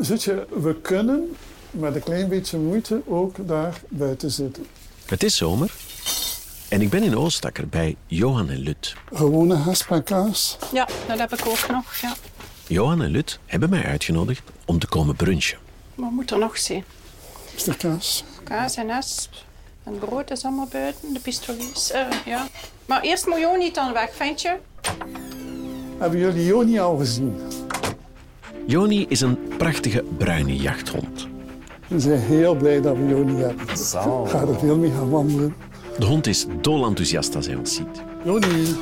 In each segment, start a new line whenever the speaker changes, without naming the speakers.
Zit je, we kunnen met een klein beetje moeite ook daar buiten zitten.
Het is zomer en ik ben in Oostakker bij Johan en Lut.
Gewone hasp en kaas.
Ja, dat heb ik ook nog. Ja.
Johan en Lut hebben mij uitgenodigd om te komen brunchen.
Wat moet er nog zijn?
Is er kaas?
Kaas en asp. En brood is allemaal buiten. De pistolies. eh, ja. Maar eerst moet Joni dan weg, vind je?
Hebben jullie Joni al gezien?
Joni is een prachtige bruine jachthond.
We zijn heel blij dat we Joni hebben.
Zo.
Ga er veel mee gaan wandelen.
De hond is dol enthousiast als hij ons ziet.
Joni,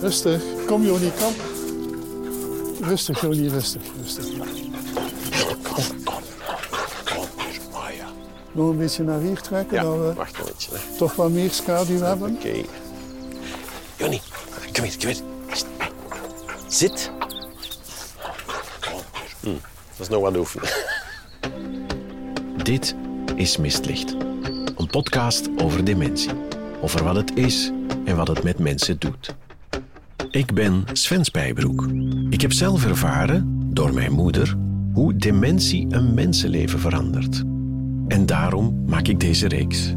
rustig. Kom Joni, kom. Rustig Joni, rustig, rustig. Nog een beetje naar hier trekken, dat we
Wacht een beetje. hè.
toch wat meer schaduw hebben.
Oké. Jonny, kom hier, kom hier. Zit. Hm, dat is nog wat oefenen.
Dit is Mistlicht. Een podcast over dementie. Over wat het is en wat het met mensen doet. Ik ben Sven Spijbroek. Ik heb zelf ervaren, door mijn moeder, hoe dementie een mensenleven verandert. En daarom maak ik deze reeks.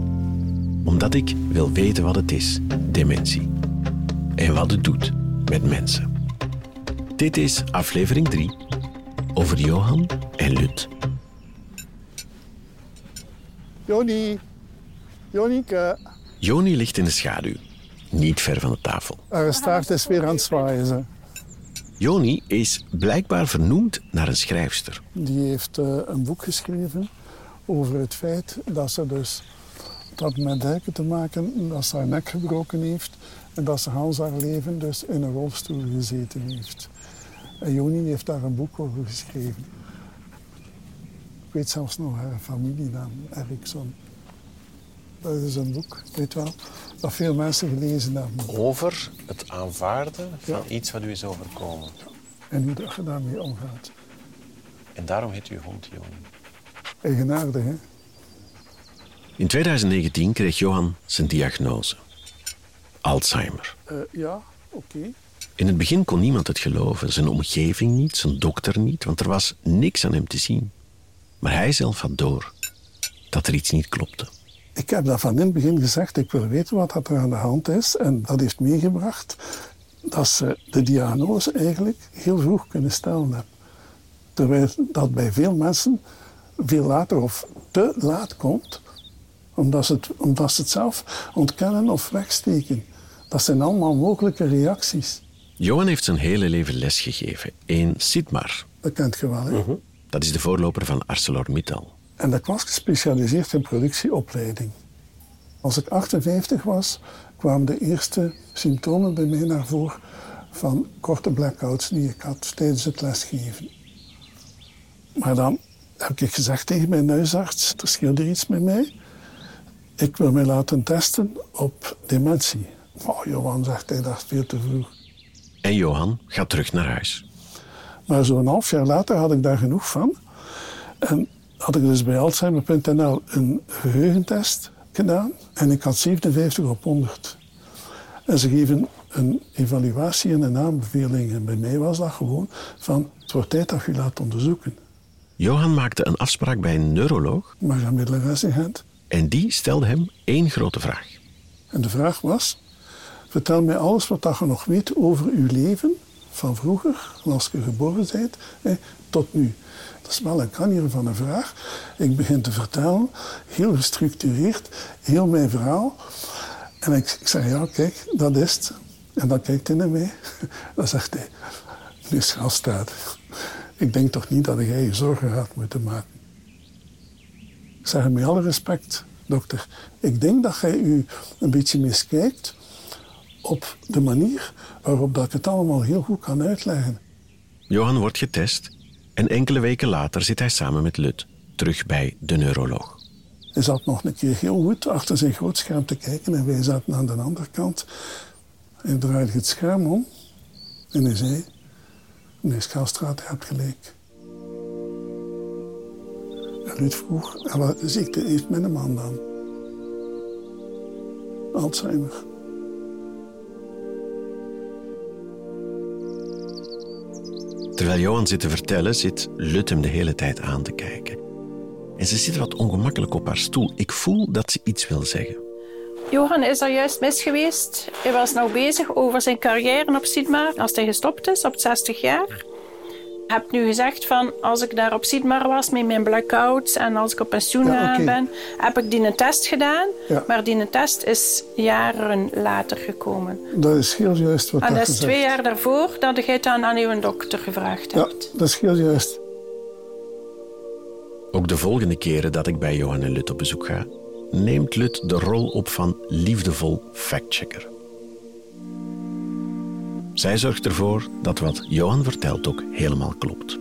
Omdat ik wil weten wat het is, dementie. En wat het doet met mensen. Dit is aflevering 3 over Johan en Lut.
Joni, Jonieke.
Joni ligt in de schaduw, niet ver van de tafel.
Haar staart is weer aan het zwaaien. Ze.
Joni is blijkbaar vernoemd naar een schrijfster.
Die heeft eh, een boek geschreven over het feit dat ze dus dat met duiken te maken, dat ze haar nek gebroken heeft en dat ze Hans haar leven dus in een rolstoel gezeten heeft. En Joni heeft daar een boek over geschreven. Ik weet zelfs nog haar familienaam, Eriksson. Dat is een boek, weet wel, dat veel mensen gelezen hebben.
Over het aanvaarden van
Ja.
iets wat u is overkomen.
En hoe dat je daarmee omgaat.
En daarom heet uw hond Jonny.
Eigenaardig, hè?
In 2019 kreeg Johan zijn diagnose. Alzheimer.
Eh, ja, oké.
In het begin kon niemand het geloven. Zijn omgeving niet, zijn dokter niet, want er was niks aan hem te zien. Maar hij zelf had door dat er iets niet klopte.
Ik heb dat van in het begin gezegd, ik wil weten wat er aan de hand is. En dat heeft meegebracht dat ze de diagnose eigenlijk heel vroeg kunnen stellen. Terwijl dat bij veel mensen veel later of te laat komt, omdat het, omdat ze het zelf ontkennen of wegsteken. Dat zijn allemaal mogelijke reacties.
Johan heeft zijn hele leven lesgegeven in Sidmar.
Dat kent je wel, hè?
Dat is de voorloper van ArcelorMittal.
En ik was gespecialiseerd in productieopleiding. Als ik 58 was, kwamen de eerste symptomen bij mij naar voren van korte blackouts die ik had tijdens het lesgeven. Maar dan heb ik gezegd tegen mijn huisarts, er scheelde er iets met mij. Ik wil mij laten testen op dementie. Oh, Johan zegt hij, dat is veel te vroeg.
En Johan gaat terug naar huis.
Maar zo'n half jaar later had ik daar genoeg van. En had ik dus bij Alzheimer.nl een geheugentest gedaan. En ik had 57 op 100. En ze geven een evaluatie en een aanbeveling. En bij mij was dat gewoon van, het wordt tijd dat je laat onderzoeken.
Johan maakte een afspraak bij een neuroloog
Maar in Gent.
en die stelde hem één grote vraag.
En de vraag was, vertel mij alles wat je nog weet over uw leven van vroeger, als je geboren bent, tot nu. Dat is wel een kanier van een vraag. Ik begin te vertellen, heel gestructureerd, heel mijn verhaal. En ik, zeg, ja, kijk, dat is het. En dan kijkt hij naar mij. Dan zegt hij, meneer Schalstaat, ik denk toch niet dat jij je zorgen gaat moeten maken. Ik zeg met alle respect, dokter, ik denk dat jij u een beetje miskijkt op de manier waarop dat ik het allemaal heel goed kan uitleggen.
Johan wordt getest en enkele weken later zit hij samen met Lut terug bij de neuroloog.
Hij zat nog een keer heel goed achter zijn grootscherm te kijken en wij zaten aan de andere kant. Hij draaide het scherm om en hij zei, meneer Schaalstraat, je hebt gelijk. En Ruud vroeg, en wat ziekte heeft mijn man dan? Alzheimer.
Terwijl Johan zit te vertellen, zit Lut hem de hele tijd aan te kijken. En ze zit wat ongemakkelijk op haar stoel. Ik voel dat ze iets wil zeggen.
Johan is er juist mis geweest. Hij was nou bezig over zijn carrière op Sidmar als hij gestopt is op 60 jaar. Ik heb nu gezegd van als ik daar op Sidmar was met mijn blackouts en als ik op pensioen
Ja,
ben, heb ik die een test gedaan.
Ja.
Maar die test is jaren later gekomen.
Dat is heel juist wat
En
dat
dat is
gezegd.
twee jaar daarvoor dat je het dan aan uw dokter gevraagd
Ja,
hebt.
dat is heel juist.
Ook de volgende keren dat ik bij Johan en Lut op bezoek ga, neemt Lut de rol op van liefdevol factchecker. Zij zorgt ervoor dat wat Johan vertelt ook helemaal klopt.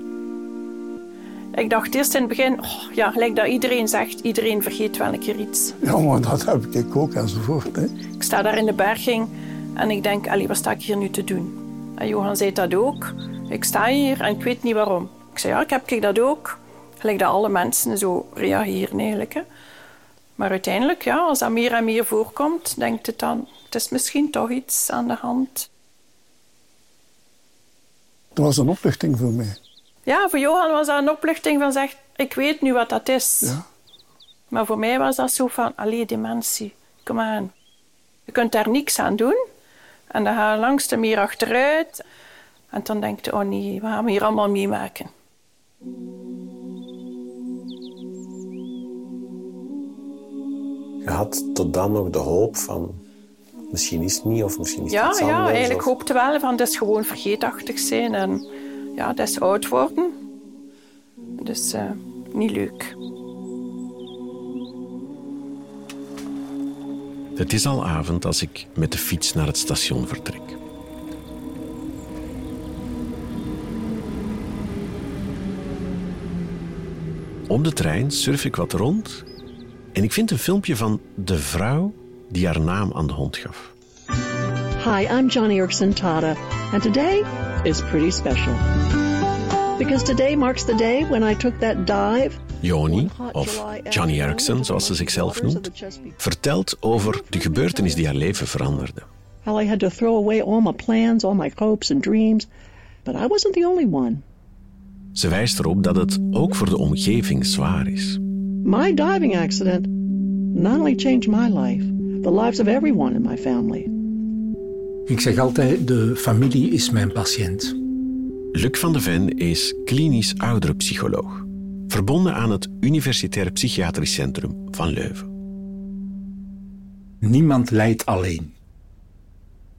Ik dacht eerst in het begin, oh, ja, gelijk dat iedereen zegt, iedereen vergeet wel een keer iets.
Ja, maar dat heb ik ook enzovoort. Hè.
Ik sta daar in de berging en ik denk, allee, wat sta ik hier nu te doen? En Johan zei dat ook. Ik sta hier en ik weet niet waarom. Ik zei, ja, ik heb ik dat ook. Gelijk dat alle mensen zo reageren eigenlijk. Hè. Maar uiteindelijk, ja, als dat meer en meer voorkomt, denkt het dan, het is misschien toch iets aan de hand.
Dat was een opluchting voor mij.
Ja, voor Johan was dat een opluchting van, zeg, ik weet nu wat dat is.
Ja.
Maar voor mij was dat zo van, allee, dementie, kom aan. Je kunt daar niks aan doen. En dan ga je langs de meer achteruit. En dan denk je, oh nee, we gaan we hier allemaal meemaken.
Je had tot dan nog de hoop van... Misschien is het niet, of misschien is het
Ja,
iets
ja, eigenlijk
of-
hoopte wel van, dat is gewoon vergeetachtig zijn. En ja, dat is oud worden. Dus eh, niet leuk.
Het is al avond als ik met de fiets naar het station vertrek. Op de trein surf ik wat rond en ik vind een filmpje van de vrouw die haar naam aan de hond gaf.
Hi, I'm Johnny Erickson Tata, and today is pretty special. Because today marks the day when I took that dive.
Joni, of Johnny Erickson zoals ze zichzelf noemt, vertelt over de gebeurtenis die haar leven veranderde.
How I had to throw away all my plans, all my hopes and dreams. But I wasn't the only one.
Ze wijst erop dat het ook voor de omgeving zwaar is.
My diving accident not only changed my life, the lives of everyone in my family.
Ik zeg altijd, de familie is mijn patiënt.
Luc van de Ven is klinisch ouderenpsycholoog, verbonden aan het Universitair Psychiatrisch Centrum van Leuven.
Niemand lijdt alleen.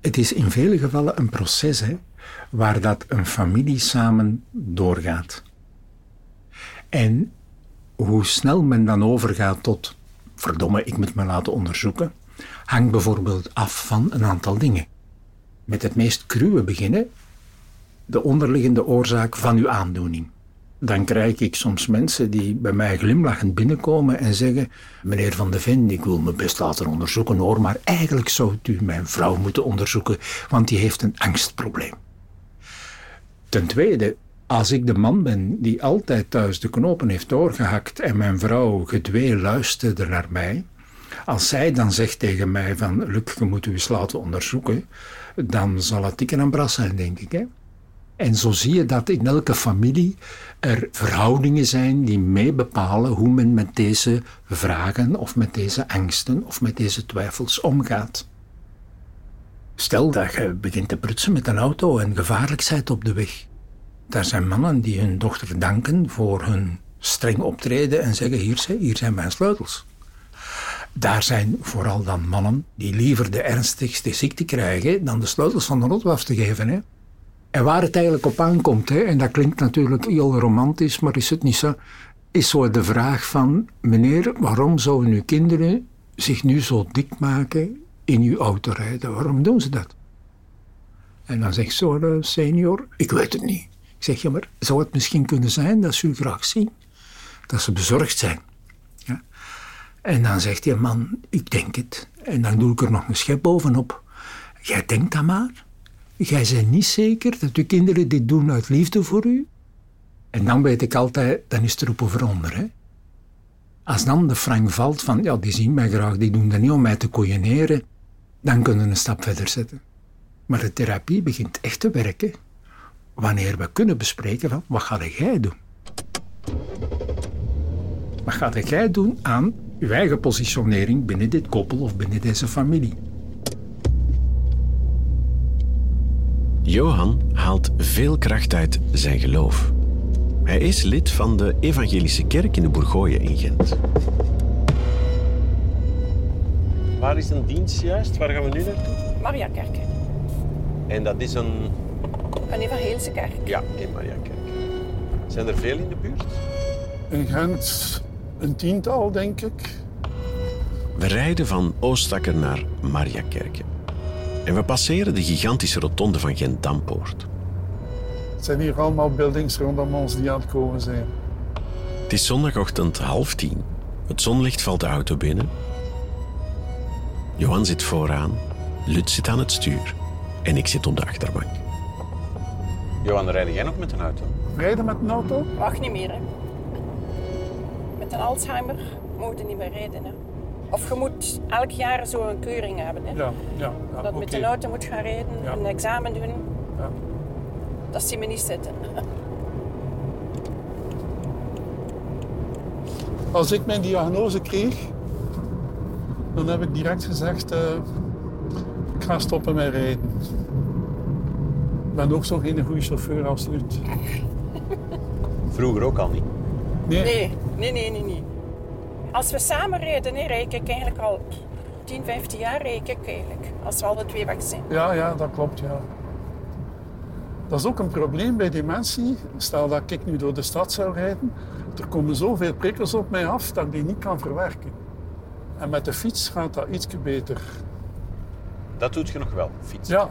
Het is in vele gevallen een proces hè, waar dat een familie samen doorgaat. En hoe snel men dan overgaat tot, verdomme, ik moet me laten onderzoeken, hangt bijvoorbeeld af van een aantal dingen. Met het meest cruwe beginnen, de onderliggende oorzaak van uw aandoening. Dan krijg ik soms mensen die bij mij glimlachend binnenkomen en zeggen: Meneer Van de Ven, ik wil me best laten onderzoeken hoor, maar eigenlijk zou u mijn vrouw moeten onderzoeken, want die heeft een angstprobleem. Ten tweede, als ik de man ben die altijd thuis de knopen heeft doorgehakt en mijn vrouw gedwee luisterde naar mij, als zij dan zegt tegen mij van Luc, je moet u eens laten onderzoeken, dan zal het tikken en bras zijn, denk ik. Hè? En zo zie je dat in elke familie er verhoudingen zijn die mee bepalen hoe men met deze vragen of met deze angsten of met deze twijfels omgaat. Stel dat je begint te prutsen met een auto en gevaarlijk op de weg. Daar zijn mannen die hun dochter danken voor hun streng optreden en zeggen: Hier, hier zijn mijn sleutels. Daar zijn vooral dan mannen die liever de ernstigste ziekte krijgen dan de sleutels van de auto af te geven. Hè? En waar het eigenlijk op aankomt, hè, en dat klinkt natuurlijk heel romantisch, maar is het niet zo, is zo de vraag van, meneer, waarom zouden uw kinderen zich nu zo dik maken in uw auto rijden? Waarom doen ze dat? En dan zegt zo'n senior, ik weet het niet. Ik zeg, ja, maar zou het misschien kunnen zijn dat ze u graag zien? Dat ze bezorgd zijn. En dan zegt die man, ik denk het. En dan doe ik er nog een schep bovenop. Jij denkt dat maar. Jij bent niet zeker dat uw kinderen dit doen uit liefde voor u? En dan weet ik altijd, dan is het erop of eronder. Hè? Als dan de frank valt van, ja, die zien mij graag, die doen dat niet om mij te koeieneren, dan kunnen we een stap verder zetten. Maar de therapie begint echt te werken wanneer we kunnen bespreken van wat ga jij doen? Wat ga jij doen aan je eigen positionering binnen dit koppel of binnen deze familie?
Johan haalt veel kracht uit zijn geloof. Hij is lid van de Evangelische Kerk in de Bourgogne in Gent.
Waar is een dienst juist? Waar gaan we nu naartoe?
Mariakerk.
En dat is een...
Een evangelische kerk.
Ja, in Mariakerk. Zijn er veel in de buurt?
In Gent een tiental, denk ik.
We rijden van Oostakker naar Mariakerke. En we passeren de gigantische rotonde van Gent-Dampoort.
Het zijn hier allemaal buildings rondom ons die aan het komen zijn.
Het is zondagochtend half tien. Het zonlicht valt de auto binnen. Johan zit vooraan, Lut zit aan het stuur en ik zit op de achterbank.
Johan, rijd jij nog met een auto?
Rijden met een auto?
Wacht niet meer, hè. Met een Alzheimer moet je niet meer rijden, hè. Of je moet elk jaar zo een keuring hebben, hè.
Ja, ja. ja
dat met een auto moet gaan rijden,
Ja.
een examen doen.
Ja.
Dat zie me niet zitten.
Als ik mijn diagnose kreeg, dan heb ik direct gezegd, eh, ik ga stoppen met rijden. Ik ben ook zo geen goede chauffeur als Lut.
Vroeger ook al niet.
Nee,
Nee, nee, nee, nee, nee. Als we samen rijden, hè, rijd ik eigenlijk al 10, 15 jaar rijd ik eigenlijk. Als we alle twee weg zijn.
Ja, ja, dat klopt, ja. Dat is ook een probleem bij dementie. Stel dat ik nu door de stad zou rijden, er komen zoveel prikkels op mij af dat ik die niet kan verwerken. En met de fiets gaat dat iets beter.
Dat doet je nog wel, fietsen.
Ja.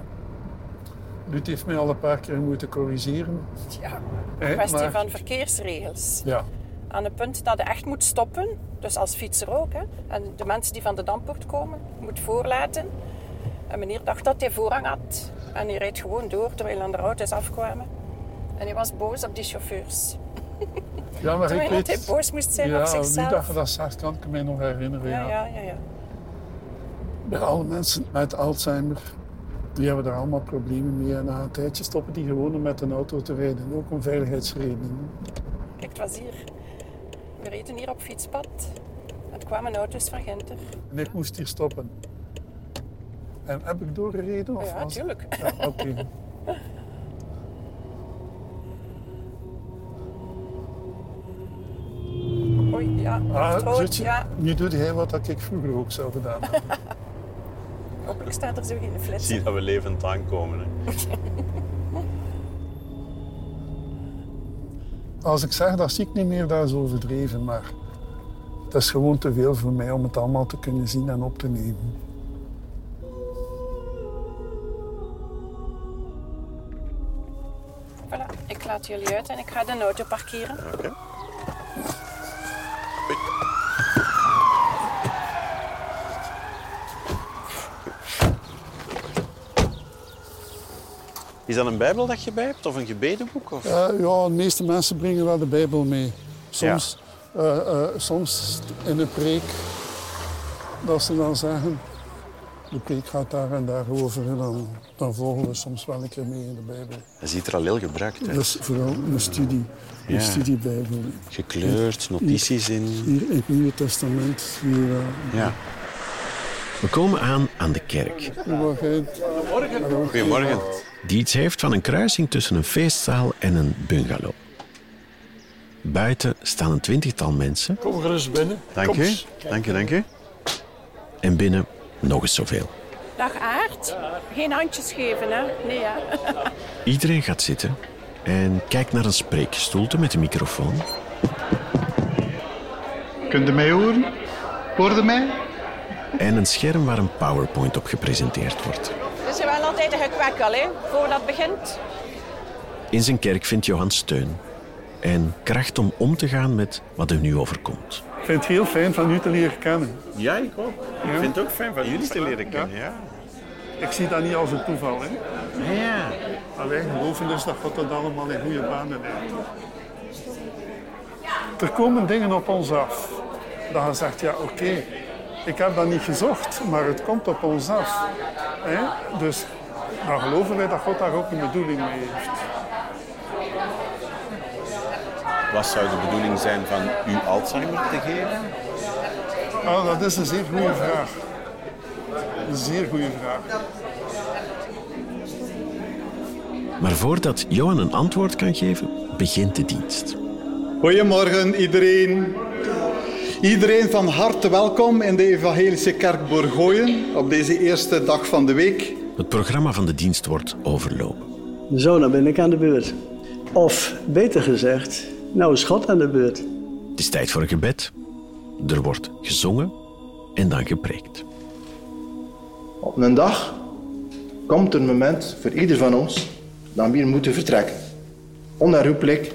Ruud heeft mij al een paar keer moeten corrigeren.
Ja,
Hè,
kwestie
maar-
van verkeersregels.
Ja.
Aan het punt dat je echt moet stoppen, dus als fietser ook. Hè. En de mensen die van de Dampoort komen, moet voorlaten. En meneer dacht dat hij voorrang had. En hij rijdt gewoon door terwijl andere auto's afkwamen. En hij was boos op die chauffeurs.
Ja, maar ik weet...
hij boos moest zijn
ja,
op zichzelf.
dat je dat zegt, kan ik me nog herinneren.
ja,
Ja,
ja, ja, ja.
Bij alle mensen met Alzheimer, die hebben daar allemaal problemen mee. En na een tijdje stoppen die gewoon om met een auto te rijden. Ook om veiligheidsredenen.
Kijk, het was hier. We reden hier op fietspad. En er kwamen auto's van Genter.
En ik moest hier stoppen. En heb ik doorgereden? Of
Ja,
was-
tuurlijk.
Ja, oké.
Oei, ja.
Ah, je-
ja.
Nu doet hij wat dat ik vroeger ook zou gedaan hebben.
Hopelijk staat er zo geen flits.
Zie dat we levend aankomen. Hè.
Als ik zeg dat zie ik niet meer, dat is overdreven. Maar het is gewoon te veel voor mij om het allemaal te kunnen zien en op te nemen.
Voilà, ik laat jullie uit en ik ga de auto parkeren.
Oké. Is dat een bijbel dat je bij hebt of een gebedenboek? Of?
Eh, ja, de meeste mensen brengen wel de Bijbel mee. Soms, eh, eh, soms in een preek, dat ze dan zeggen, de preek gaat daar en daar over. En dan, dan volgen we soms wel een keer mee in de Bijbel.
Hij ziet er al heel gebruikt uit.
Dat is vooral een studie, een
Ja.
studiebijbel.
Gekleurd, notities in.
Hier in het Nieuwe Testament. Hier,
Ja.
We komen aan aan de kerk,
Goedemorgen. Hallo.
Goedemorgen.
Die iets heeft van een kruising tussen een feestzaal en een bungalow. Buiten staan een twintigtal mensen
Kom gerust binnen.
Dank
eens.
Dank u, dank u.
en binnen nog eens zoveel.
Dag Aart. Geen handjes geven, hè? Nee, ja.
Iedereen gaat zitten en kijkt naar een spreekstoelte met een microfoon.
Kunt u mij horen? Hoorde mij?
En een scherm waar een PowerPoint op gepresenteerd wordt.
Het is wel altijd een gekwekkel, hè? Voordat het begint.
In zijn kerk vindt Johan steun en kracht om om te gaan met wat er nu overkomt.
Ik vind het heel fijn van u te leren kennen.
Ja, ik ook. Ik vind het ook fijn van jullie te leren kennen. Ja.
Ik zie dat niet als een toeval. Hè.
Ja.
Maar wij geloven dus dat God dat allemaal in goede banen leidt. Er komen dingen op ons af. Dat je zegt, ja oké, ik heb dat niet gezocht, maar het komt op ons af. Hè? Dus dan geloven wij dat God daar ook een bedoeling mee heeft.
Wat zou de bedoeling zijn van uw Alzheimer te geven?
Oh, dat is een zeer goede vraag. Een zeer goede vraag.
Maar voordat Johan een antwoord kan geven, begint de dienst.
Goedemorgen iedereen. Iedereen van harte welkom in de Evangelische Kerk Borgooien op deze eerste dag van de week.
Het programma van de dienst wordt overlopen.
Zo, dan ben ik aan de beurt. Of beter gezegd, nou is God aan de beurt.
Het is tijd voor een gebed. Er wordt gezongen en dan gepreekt.
Op een dag komt er een moment voor ieder van ons dat we hier moeten vertrekken. Onherroepelijk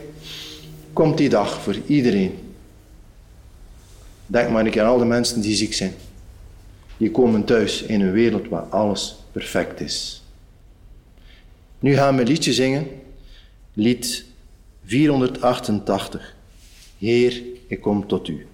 komt die dag voor iedereen. Denk maar een keer aan al de mensen die ziek zijn. Die komen thuis in een wereld waar alles perfect is. Nu gaan we een liedje zingen. Lied 488. Heer, ik kom tot u.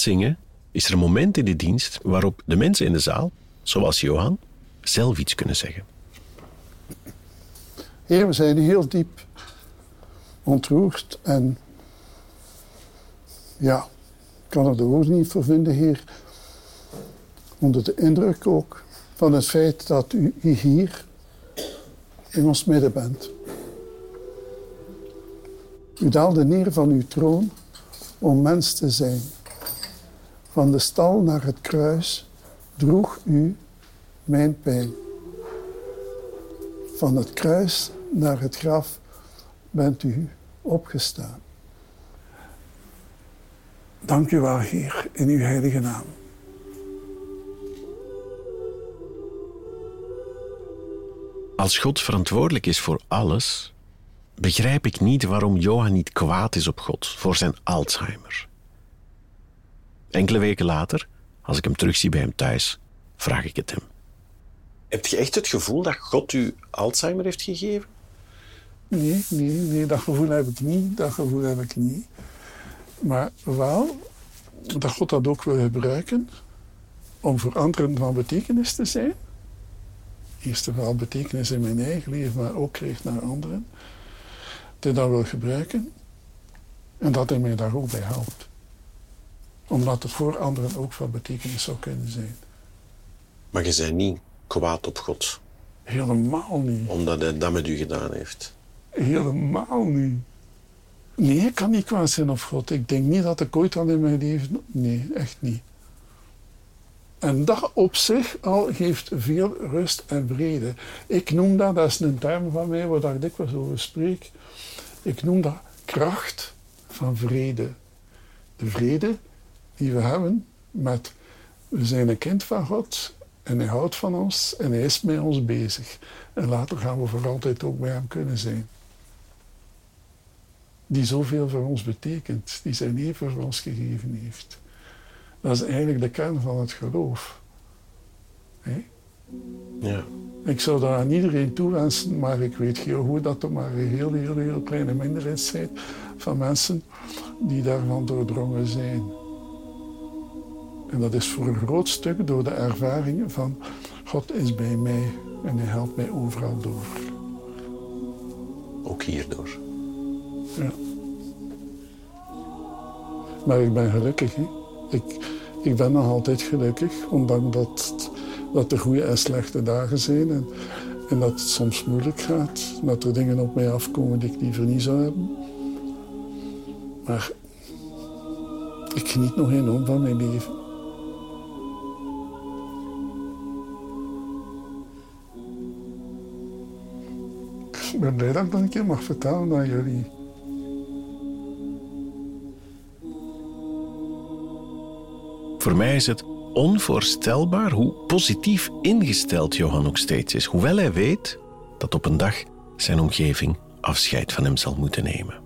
Zingen is er een moment in de dienst waarop de mensen in de zaal, zoals Johan, zelf iets kunnen zeggen.
Heer, we zijn heel diep ontroerd en ja, ik kan er de woorden niet voor vinden, Heer. Onder de indruk ook van het feit dat u hier in ons midden bent. U daalde neer van uw troon om mens te zijn. Van de stal naar het kruis droeg u mijn pijn. Van het kruis naar het graf bent u opgestaan. Dank u wel, Heer, in uw heilige naam.
Als God verantwoordelijk is voor alles, begrijp ik niet waarom Johan niet kwaad is op God voor zijn Alzheimer. Enkele weken later, als ik hem terugzie bij hem thuis, vraag ik het hem.
Heb je echt het gevoel dat God u Alzheimer heeft gegeven?
Nee, nee, nee, dat gevoel heb ik niet. Dat gevoel heb ik niet. Maar wel dat God dat ook wil gebruiken om voor anderen van betekenis te zijn. Eerst en vooral betekenis in mijn eigen leven, maar ook kreeg naar anderen. Dat hij dat wil gebruiken en dat hij mij daar ook bij helpt. Omdat het voor anderen ook van betekenis zou kunnen zijn.
Maar je bent niet kwaad op God,
Helemaal niet.
omdat hij dat met u gedaan heeft.
Helemaal niet. Nee, ik kan niet kwaad zijn op God. Ik denk niet dat ik ooit al in mijn leven... Nee, echt niet. En dat op zich al geeft veel rust en vrede. Ik noem dat, dat is een term van mij waar ik dikwijls over spreek. Ik noem dat kracht van vrede. De vrede die we hebben met... We zijn een kind van God en hij houdt van ons en hij is met ons bezig. En later gaan we voor altijd ook bij hem kunnen zijn. Die zoveel voor ons betekent, die zijn leven voor ons gegeven heeft. Dat is eigenlijk de kern van het geloof.
Ja.
Ik zou dat aan iedereen toewensen, maar ik weet heel goed dat er maar een heel, heel, heel kleine minderheid zijn van mensen die daarvan doordrongen zijn. En dat is voor een groot stuk door de ervaring van God is bij mij en hij helpt mij overal door.
Ook hierdoor.
Ja. Maar ik ben gelukkig. Hè? Ik, ik ben nog altijd gelukkig, ondanks dat, dat er goede en slechte dagen zijn. En, en dat het soms moeilijk gaat. Dat er dingen op mij afkomen die ik liever niet zou hebben. Maar Ik geniet nog enorm van mijn leven. Ben blij dat ik dat een keer mag vertellen aan jullie.
Voor mij is het onvoorstelbaar hoe positief ingesteld Johan nog steeds is, hoewel hij weet dat op een dag zijn omgeving afscheid van hem zal moeten nemen.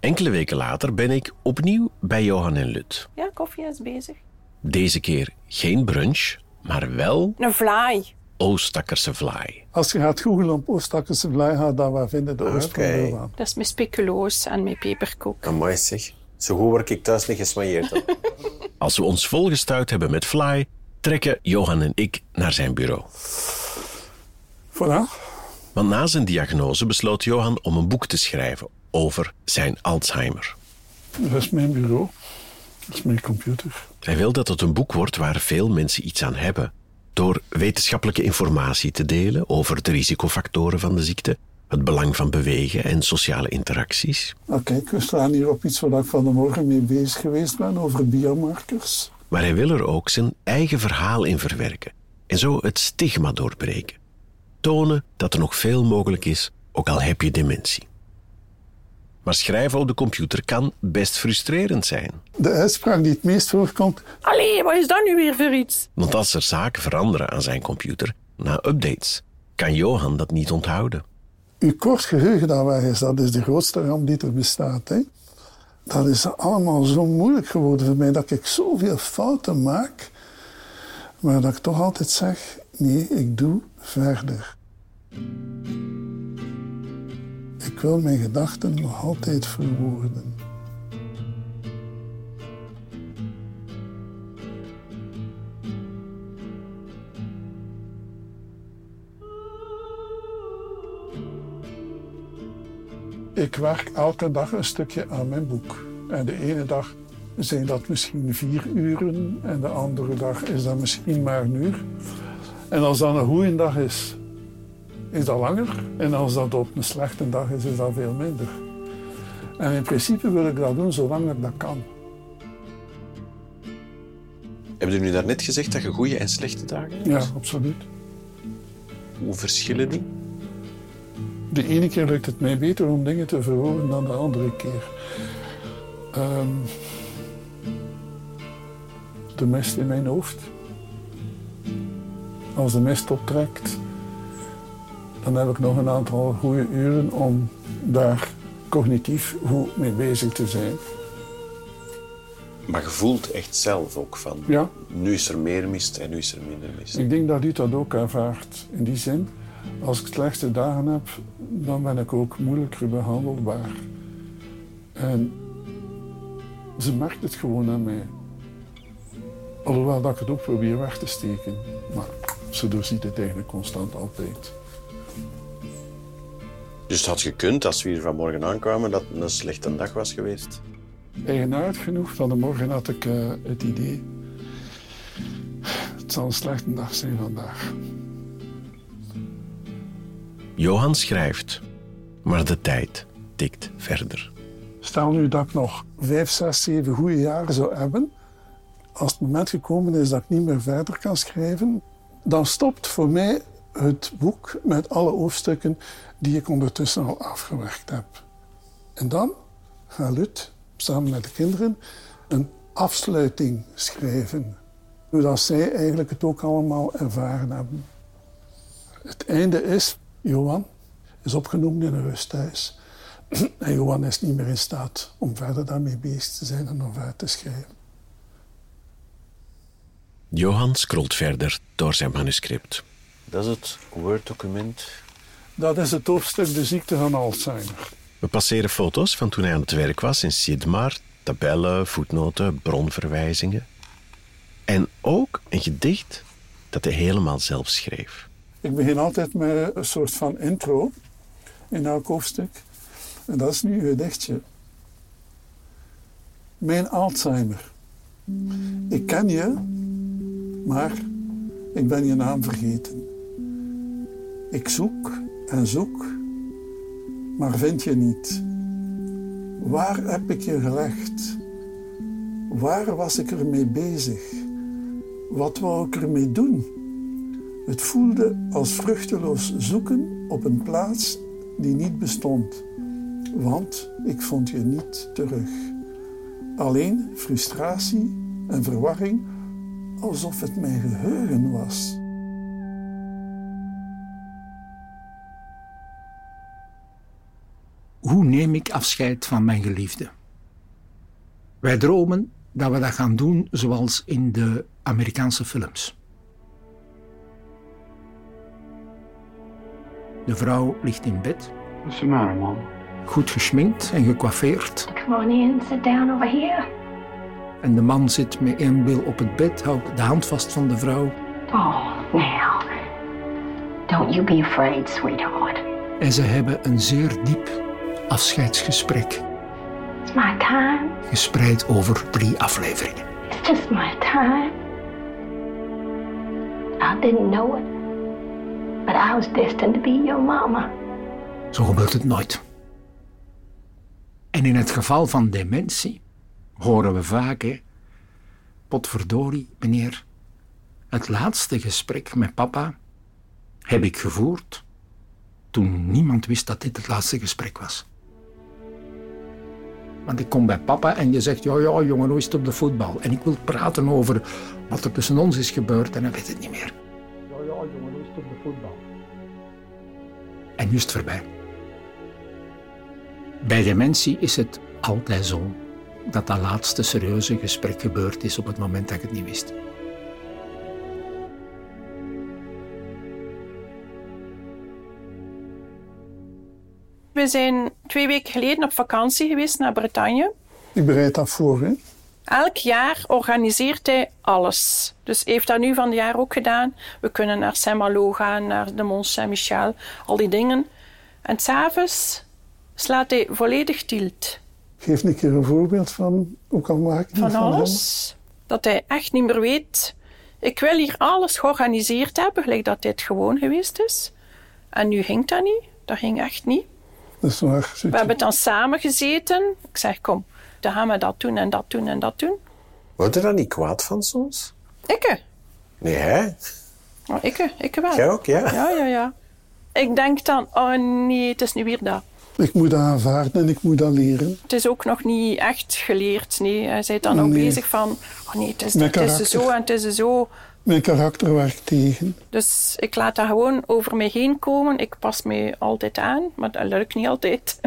Enkele weken later ben ik opnieuw bij Johan en Lut.
Ja, koffie is bezig.
Deze keer geen brunch, maar wel
Een vlaai.
Oostakkerse vlaai.
Als je gaat googlen op Oostakkerse vlaai, gaat dat waar vinden de oost van
Oké.
Doorwaan.
Dat is met speculoos en met peperkoek.
Amai zeg. Zo goed word ik thuis niet gesmailleerd.
Als we ons volgestuurd hebben met fly, trekken Johan en ik naar zijn bureau.
Voilà.
Want na zijn diagnose besloot Johan om een boek te schrijven over zijn Alzheimer.
Dat is mijn bureau. Dat is mijn computer.
Hij wil dat het een boek wordt waar veel mensen iets aan hebben. Door wetenschappelijke informatie te delen over de risicofactoren van de ziekte, het belang van bewegen en sociale interacties.
Nou kijk, we staan hier op iets waar ik van de morgen mee bezig geweest ben, over biomarkers.
Maar hij wil er ook zijn eigen verhaal in verwerken en zo het stigma doorbreken. Tonen dat er nog veel mogelijk is, ook al heb je dementie. Maar schrijven op de computer kan best frustrerend zijn.
De uitspraak die het meest voorkomt,
Allee, wat is dat nu weer voor iets?
Want als er zaken veranderen aan zijn computer na updates, kan Johan dat niet onthouden.
uw kort geheugen dat weg is, dat is de grootste ramp die er bestaat. Hè? Dat is allemaal zo moeilijk geworden voor mij, dat ik zoveel fouten maak, maar dat ik toch altijd zeg, nee, ik doe verder. Ik wil mijn gedachten nog altijd verwoorden. Ik werk elke dag een stukje aan mijn boek. En de ene dag zijn dat misschien vier uren en de andere dag is dat misschien maar een uur. En als dat een goede dag is, is dat langer. En als dat op een slechte dag is, is dat veel minder. En in principe wil ik dat doen zolang ik dat kan.
Hebben jullie daarnet gezegd dat je goede en slechte dagen hebt?
Ja, absoluut.
Hoe verschillen die?
De ene keer lukt het mij beter om dingen te verwoorden dan de andere keer. Ehm, de mist in mijn hoofd. Als de mist optrekt, dan heb ik nog een aantal goede uren om daar cognitief goed mee bezig te zijn.
Maar je voelt echt zelf ook van...
Ja.
Nu is er meer mist en nu is er minder mist.
Ik denk dat u dat ook ervaart. In die zin, als ik slechte dagen heb, dan ben ik ook moeilijker behandelbaar. En ze merkt het gewoon aan mij. Alhoewel dat ik het ook probeer weg te steken. Maar ze doorziet het eigenlijk constant altijd.
Dus het had gekund, als we hier vanmorgen aankwamen, dat het een slechte dag was geweest.
Eigenaardig genoeg, van de morgen had ik eh, het idee... Het zal een slechte dag zijn vandaag.
Johan schrijft, maar de tijd tikt verder.
Stel nu dat ik nog vijf, zes, zeven goede jaren zou hebben. Als het moment gekomen is dat ik niet meer verder kan schrijven, dan stopt voor mij het boek met alle hoofdstukken die ik ondertussen al afgewerkt heb. En dan gaat Lut, samen met de kinderen, een afsluiting schrijven. Zodat zij eigenlijk het ook allemaal ervaren hebben. Het einde is, Johan is opgenomen in een rusthuis. En Johan is niet meer in staat om verder daarmee bezig te zijn en om verder te schrijven.
Johan scrolt verder door zijn manuscript.
Dat is het Word-document.
Dat is het hoofdstuk De ziekte van Alzheimer.
We passeren foto's van toen hij aan het werk was in Sidmar, tabellen, voetnoten, bronverwijzingen. En ook een gedicht dat hij helemaal zelf schreef.
Ik begin altijd met een soort van intro in elk hoofdstuk. En dat is nu een gedichtje. Mijn Alzheimer. Ik ken je, maar ik ben je naam vergeten. Ik zoek en zoek, maar vind je niet. Waar heb ik je gelegd? Waar was ik ermee bezig? Wat wou ik ermee doen? Het voelde als vruchteloos zoeken op een plaats die niet bestond, want ik vond je niet terug. Alleen frustratie en verwarring, alsof het mijn geheugen was.
Hoe neem ik afscheid van mijn geliefde? Wij dromen dat we dat gaan doen zoals in de Amerikaanse films. De vrouw ligt in bed.
What's the matter, Mom?
Goed geschminkt en gecoiffeerd.
Come on in, sit down over here.
En de man zit met één bil op het bed, houdt de hand vast van de vrouw.
Oh, now. Don't you be afraid, sweetheart.
En ze hebben een zeer diep afscheidsgesprek.
It's my time.
Gespreid over drie afleveringen.
It's just my time. I didn't know it, but I was destined to be your mama.
Zo gebeurt het nooit. En in het geval van dementie horen we vaak, hè, potverdorie, meneer, het laatste gesprek met papa heb ik gevoerd toen niemand wist dat dit het laatste gesprek was. Want ik kom bij papa en je zegt, ja, ja, jongen, hoe is het op de voetbal? En ik wil praten over wat er tussen ons is gebeurd en hij weet het niet meer. Ja, ja, jongen, hoe is het op de voetbal? En nu is het voorbij. Bij dementie is het altijd zo dat dat laatste serieuze gesprek gebeurd is op het moment dat ik het niet wist.
We zijn twee weken geleden op vakantie geweest naar Bretagne.
Ik bereid dat voor, hè?
Elk jaar organiseert hij alles. Dus heeft dat nu van het jaar ook gedaan. We kunnen naar Saint-Malo gaan, naar de Mont Saint-Michel, al die dingen. En s'avonds slaat hij volledig tilt.
Geef een keer een voorbeeld van hoe kan maken
Van alles. Dat hij echt niet meer weet. Ik wil hier alles georganiseerd hebben, gelijk dat dit gewoon geweest is. En nu ging dat niet. Dat ging echt niet.
Dat is waar.
We hebben dan samen gezeten. Ik zeg, kom, dan gaan we dat doen en dat doen en dat doen.
Word je daar niet kwaad van soms?
Ikke.
Nee, hè?
Oh, ikke, ikke wel.
Jij ook, ja?
Ja, ja, ja. Ik denk dan, oh nee, het is nu weer dat.
Ik moet dat aanvaarden en ik moet dat leren.
Het is ook nog niet echt geleerd. Nee, hij bent dan ook
Nee.
bezig van, oh nee, het is, het is zo en het is zo.
Mijn karakter werkt tegen.
Dus ik laat dat gewoon over mij heen komen. Ik pas me altijd aan, maar dat lukt niet altijd.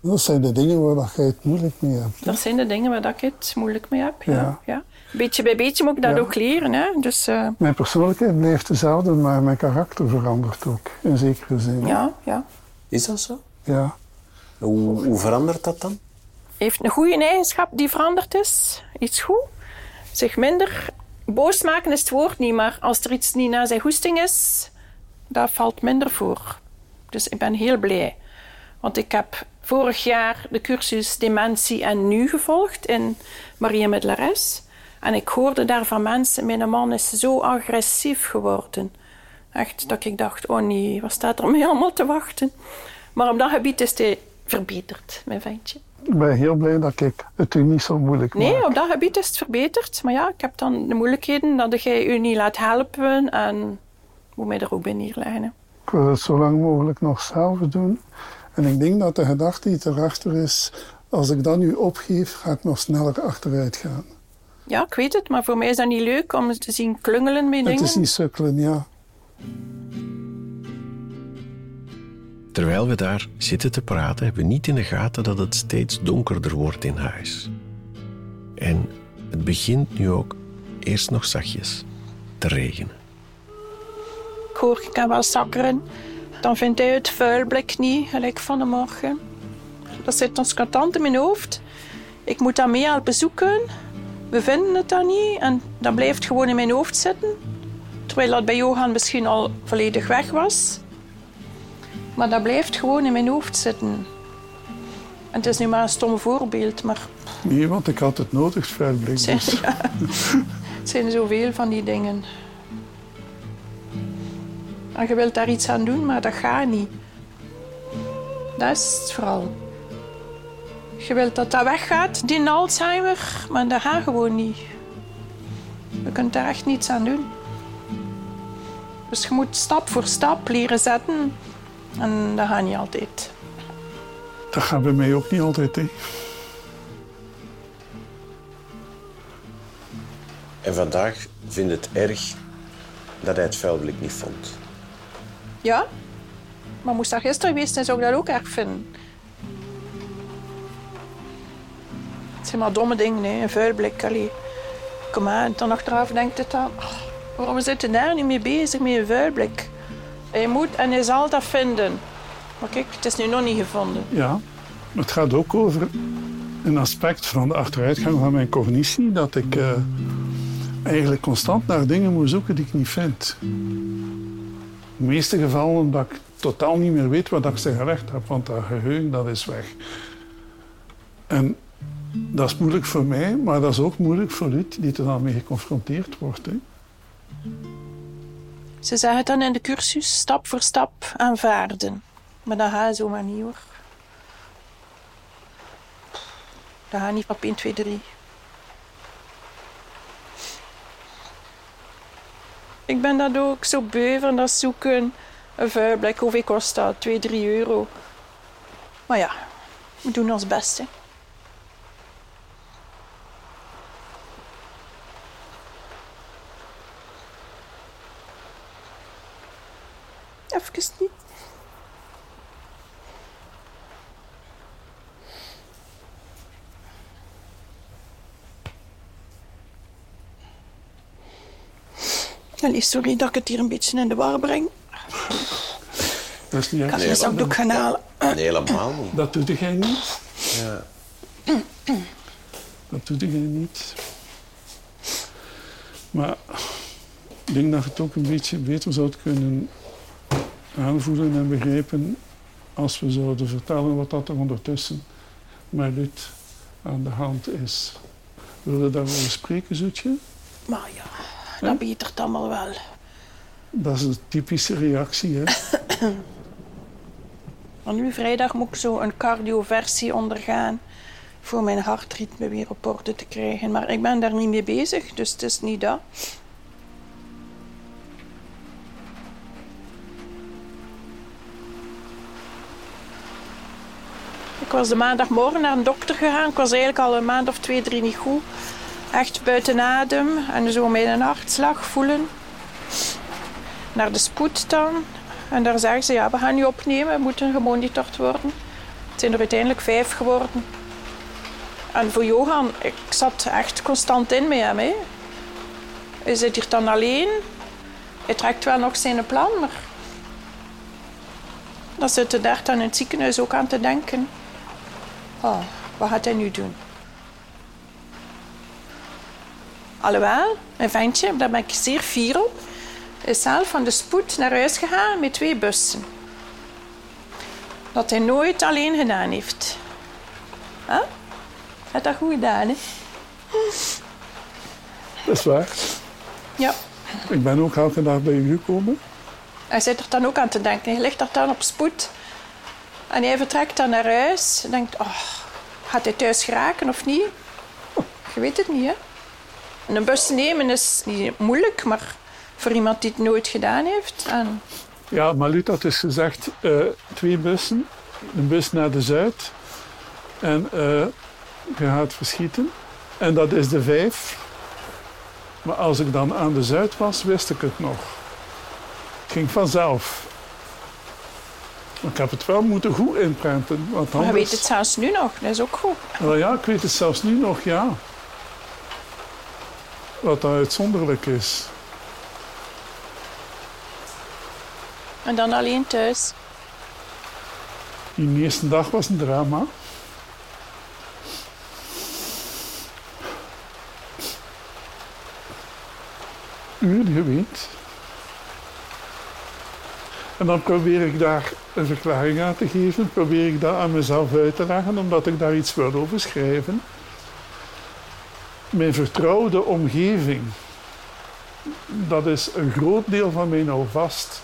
Dat zijn de dingen waar dat jij het moeilijk mee hebt.
Dat zijn de dingen waar ik het moeilijk mee heb. Ja.
Ja.
Ja. Beetje bij beetje moet ik dat
Ja.
ook leren. Hè. Dus eh,
Mijn persoonlijkheid blijft dezelfde, maar mijn karakter verandert ook. In zekere zin.
ja, ja.
Is dat zo?
Ja.
Hoe, hoe verandert dat dan?
heeft een goede eigenschap die veranderd is. Iets goed. Zich minder boos maken is het woord niet, maar als er iets niet naar zijn goesting is, dat valt minder voor. Dus ik ben heel blij. Want ik heb vorig jaar de cursus Dementie en Nu gevolgd in Maria Middelares. En ik hoorde daar van mensen, mijn man is zo agressief geworden. Echt, dat ik dacht, oh nee, wat staat er mij allemaal te wachten? Maar op dat gebied is hij verbeterd, mijn ventje.
Ik ben heel blij dat ik het u niet zo moeilijk maak.
Nee, op dat gebied is het verbeterd. Maar ja, ik heb dan de moeilijkheden dat jij u niet laat helpen. En moet mij er ook bij neerleggen.
Ik wil het zo lang mogelijk nog zelf doen. En ik denk dat de gedachte die erachter is, als ik dat nu opgeef, ga ik nog sneller achteruit gaan.
Ja, ik weet het, maar voor mij is dat niet leuk om te zien klungelen met
Het
dingen.
is niet sukkelen, ja.
Terwijl we daar zitten te praten, hebben we niet in de gaten dat het steeds donkerder wordt in huis. En het begint nu ook eerst nog zachtjes te regenen.
Ik hoor, ik kan wel zakkeren. Dan vindt hij het vuilblik niet, gelijk van de morgen. Dat zit ons constant in mijn hoofd. Ik moet dat mee helpen zoeken. We vinden het dan niet en dat blijft gewoon in mijn hoofd zitten. Terwijl dat bij Johan misschien al volledig weg was. Maar dat blijft gewoon in mijn hoofd zitten. En het is nu maar een stom voorbeeld, maar
Nee, want ik had het nodig, het vuilblik.
het zijn,
Dus.
ja, het zijn zoveel van die dingen. En je wilt daar iets aan doen, maar dat gaat niet. Dat is het vooral. Je wilt dat dat weggaat, die Alzheimer, maar dat gaat gewoon niet. Je kunt daar echt niets aan doen. Dus je moet stap voor stap leren zetten. En dat gaat niet altijd.
Dat gaat bij mij ook niet altijd. Hè.
En vandaag vind het erg dat hij het vuilblik niet vond.
Ja? Maar moest dat gisteren geweest zijn, zou ik dat ook erg vinden. Het zijn maar domme dingen, hè. een vuilblik. Allee. Kom aan, dan achteraf denkt het dan... "Oh, waarom zit daar niet mee bezig met een vuilblik? Hij moet en hij zal dat vinden. Maar kijk, het is nu nog niet gevonden.
Ja, het gaat ook over een aspect van de achteruitgang van mijn cognitie. Dat ik eh, eigenlijk constant naar dingen moet zoeken die ik niet vind. In de meeste gevallen dat ik totaal niet meer weet wat ik ze gelegd heb, want dat geheugen dat is weg. En dat is moeilijk voor mij, maar dat is ook moeilijk voor u die er dan mee geconfronteerd wordt.
Ze zeggen het dan in de cursus, stap voor stap aanvaarden. Maar dat gaat zomaar niet hoor. Dat gaat niet op 1, 2, 3. Ik ben dat ook zo beu van dat zoeken. Een vuilblik, hoeveel kost dat? 2, 3 euro. Maar ja, we doen ons best. Hè. Even niet. Allee, sorry dat ik het hier een beetje in de war breng.
Dat is niet
Ik ga mijn zakdoek gaan halen.
Nee, helemaal niet.
Dat doet jij niet.
Ja.
Dat doet jij niet. Maar ik denk dat je het ook een beetje beter zou kunnen aanvoelen en begrijpen als we zouden vertellen wat dat er ondertussen met Ruud aan de hand is. Wil je daarover spreken, Zoetje?
Maar ja, dat betert allemaal wel.
Dat is een typische reactie, hè?
Maar nu vrijdag moet ik zo een cardioversie ondergaan voor mijn hartritme weer op orde te krijgen. Maar ik ben daar niet mee bezig, dus het is niet dat. Ik was de maandagmorgen naar een dokter gegaan. Ik was eigenlijk al een maand of twee, drie niet goed. Echt buiten adem en zo met een hartslag voelen. Naar de spoed dan. En daar zeggen ze, ja, we gaan nu opnemen, we moeten gemonitord worden. Het zijn er uiteindelijk vijf geworden. En voor Johan, ik zat echt constant in met hem. Hè. Hij zit hier dan alleen. Hij trekt wel nog zijn plan, maar... Dan zitten daar dan in het ziekenhuis ook aan te denken. Oh, wat gaat hij nu doen? Alhoewel, mijn ventje, daar ben ik zeer fier op, is zelf van de spoed naar huis gegaan met twee bussen. Dat hij nooit alleen gedaan heeft. Huh? Hij heeft dat goed gedaan, hè?
Dat is waar.
Ja.
Ik ben ook elke dag bij u gekomen.
Hij zit er dan ook aan te denken. Hij ligt er dan op spoed. En hij vertrekt dan naar huis. En denkt, oh, gaat hij thuis geraken of niet? Je weet het niet, hè? En een bus nemen is niet moeilijk, maar voor iemand die het nooit gedaan heeft. En
Ja, maar Lut had dus gezegd eh, twee bussen. Een bus naar de Zuid. En eh, je gaat verschieten. En dat is de vijf. Maar als ik dan aan de Zuid was, wist ik het nog. Het ging vanzelf. Maar ik heb het wel moeten goed inprenten. Want
Maar je
anders...
weet het zelfs nu nog, dat is ook goed.
Wel ja, ik weet het zelfs nu nog, ja. Wat dat uitzonderlijk is.
En dan alleen thuis.
Die eerste dag was een drama. Uren geweend. En dan probeer ik daar een verklaring aan te geven. Probeer ik dat aan mezelf uit te leggen, omdat ik daar iets wil over schrijven. Mijn vertrouwde omgeving. Dat is een groot deel van mij nou vast.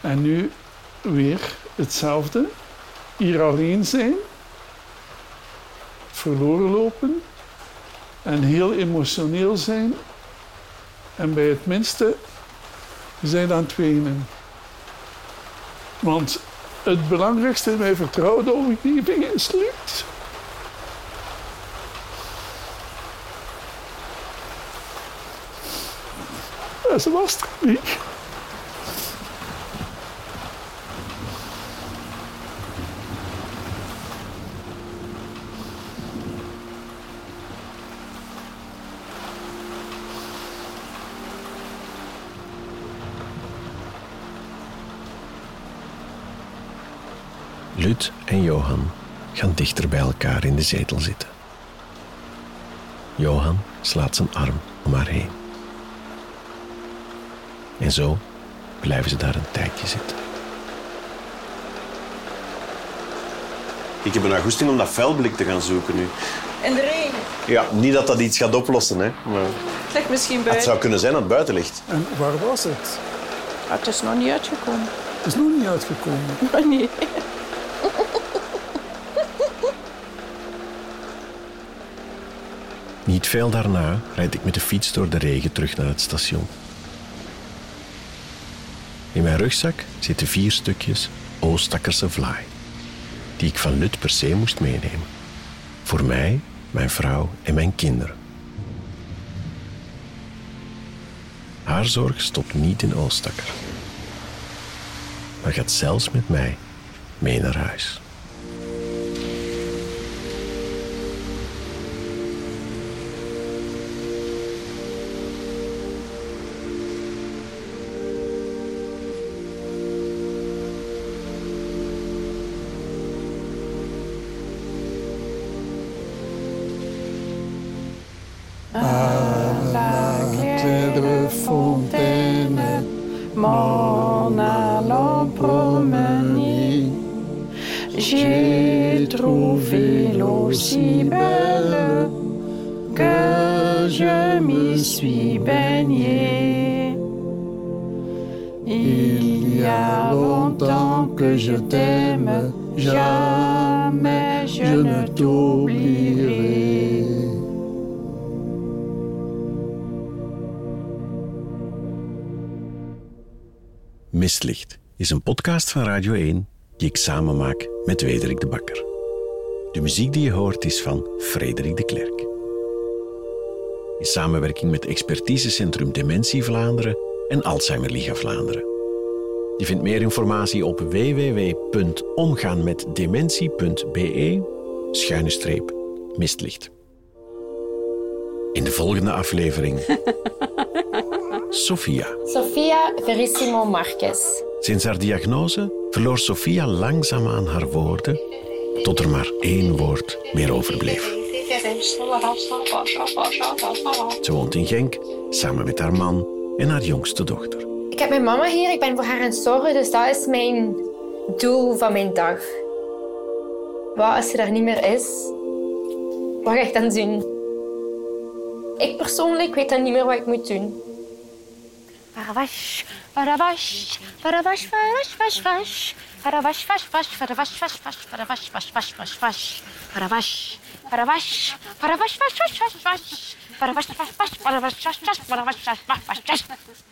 En nu weer hetzelfde. Hier alleen zijn. verloren lopen en heel emotioneel zijn. En bij het minste zijn aan het wenen. Want het belangrijkste in mijn vertrouwde omgeving is Luut. En ze was er niet.
Lut en Johan gaan dichter bij elkaar in de zetel zitten. Johan slaat zijn arm om haar heen. En zo blijven ze daar een tijdje zitten.
Ik heb een augusting om dat vuilblik te gaan zoeken nu.
In de regen.
Ja, niet dat dat iets gaat oplossen, hè. Maar
Het ligt misschien
het
buiten.
zou kunnen zijn dat het buiten ligt.
En waar was het?
Ah, het is nog niet uitgekomen.
Het is nog niet uitgekomen.
Nee.
Niet veel daarna rijd ik met de fiets door de regen terug naar het station. In mijn rugzak zitten vier stukjes Oostakkerse vlaai, die ik van Lut per se moest meenemen. Voor mij, mijn vrouw en mijn kinderen. Haar zorg stopt niet in Oostakker, maar gaat zelfs met mij mee naar huis. Podcast van Radio 1 die ik samen maak met Wederik de Bakker. De muziek die je hoort is van Frederik de Klerk. In samenwerking met Expertisecentrum Dementie Vlaanderen en Alzheimer Liga Vlaanderen. Je vindt meer informatie op www.omgaanmetdementie.be schuine streep mistlicht. In de volgende aflevering Sophia.
Sofia Verissimo Marquez.
Sinds haar diagnose verloor Sophia langzaamaan haar woorden, tot er maar één woord meer overbleef. Ze woont in Genk, samen met haar man en haar jongste dochter.
Ik heb mijn mama hier, ik ben voor haar aan het zorgen, dus dat is mijn doel van mijn dag. Wat als ze er niet meer is? Wat ga ik dan doen? Ik persoonlijk weet dan niet meer wat ik moet doen.
Varawash, Farawaś, farawaś, faraś, faś, faś. Farawaś, faś, faś, farawaś, faś, faś, farawaś, faś, faś, faś, faś. Farawaś, farawaś, farawaś, faś, faś, faś, faś. Farawaś, faś, faś, farawaś, faś, faś, farawaś, faś, faś, faś, faś.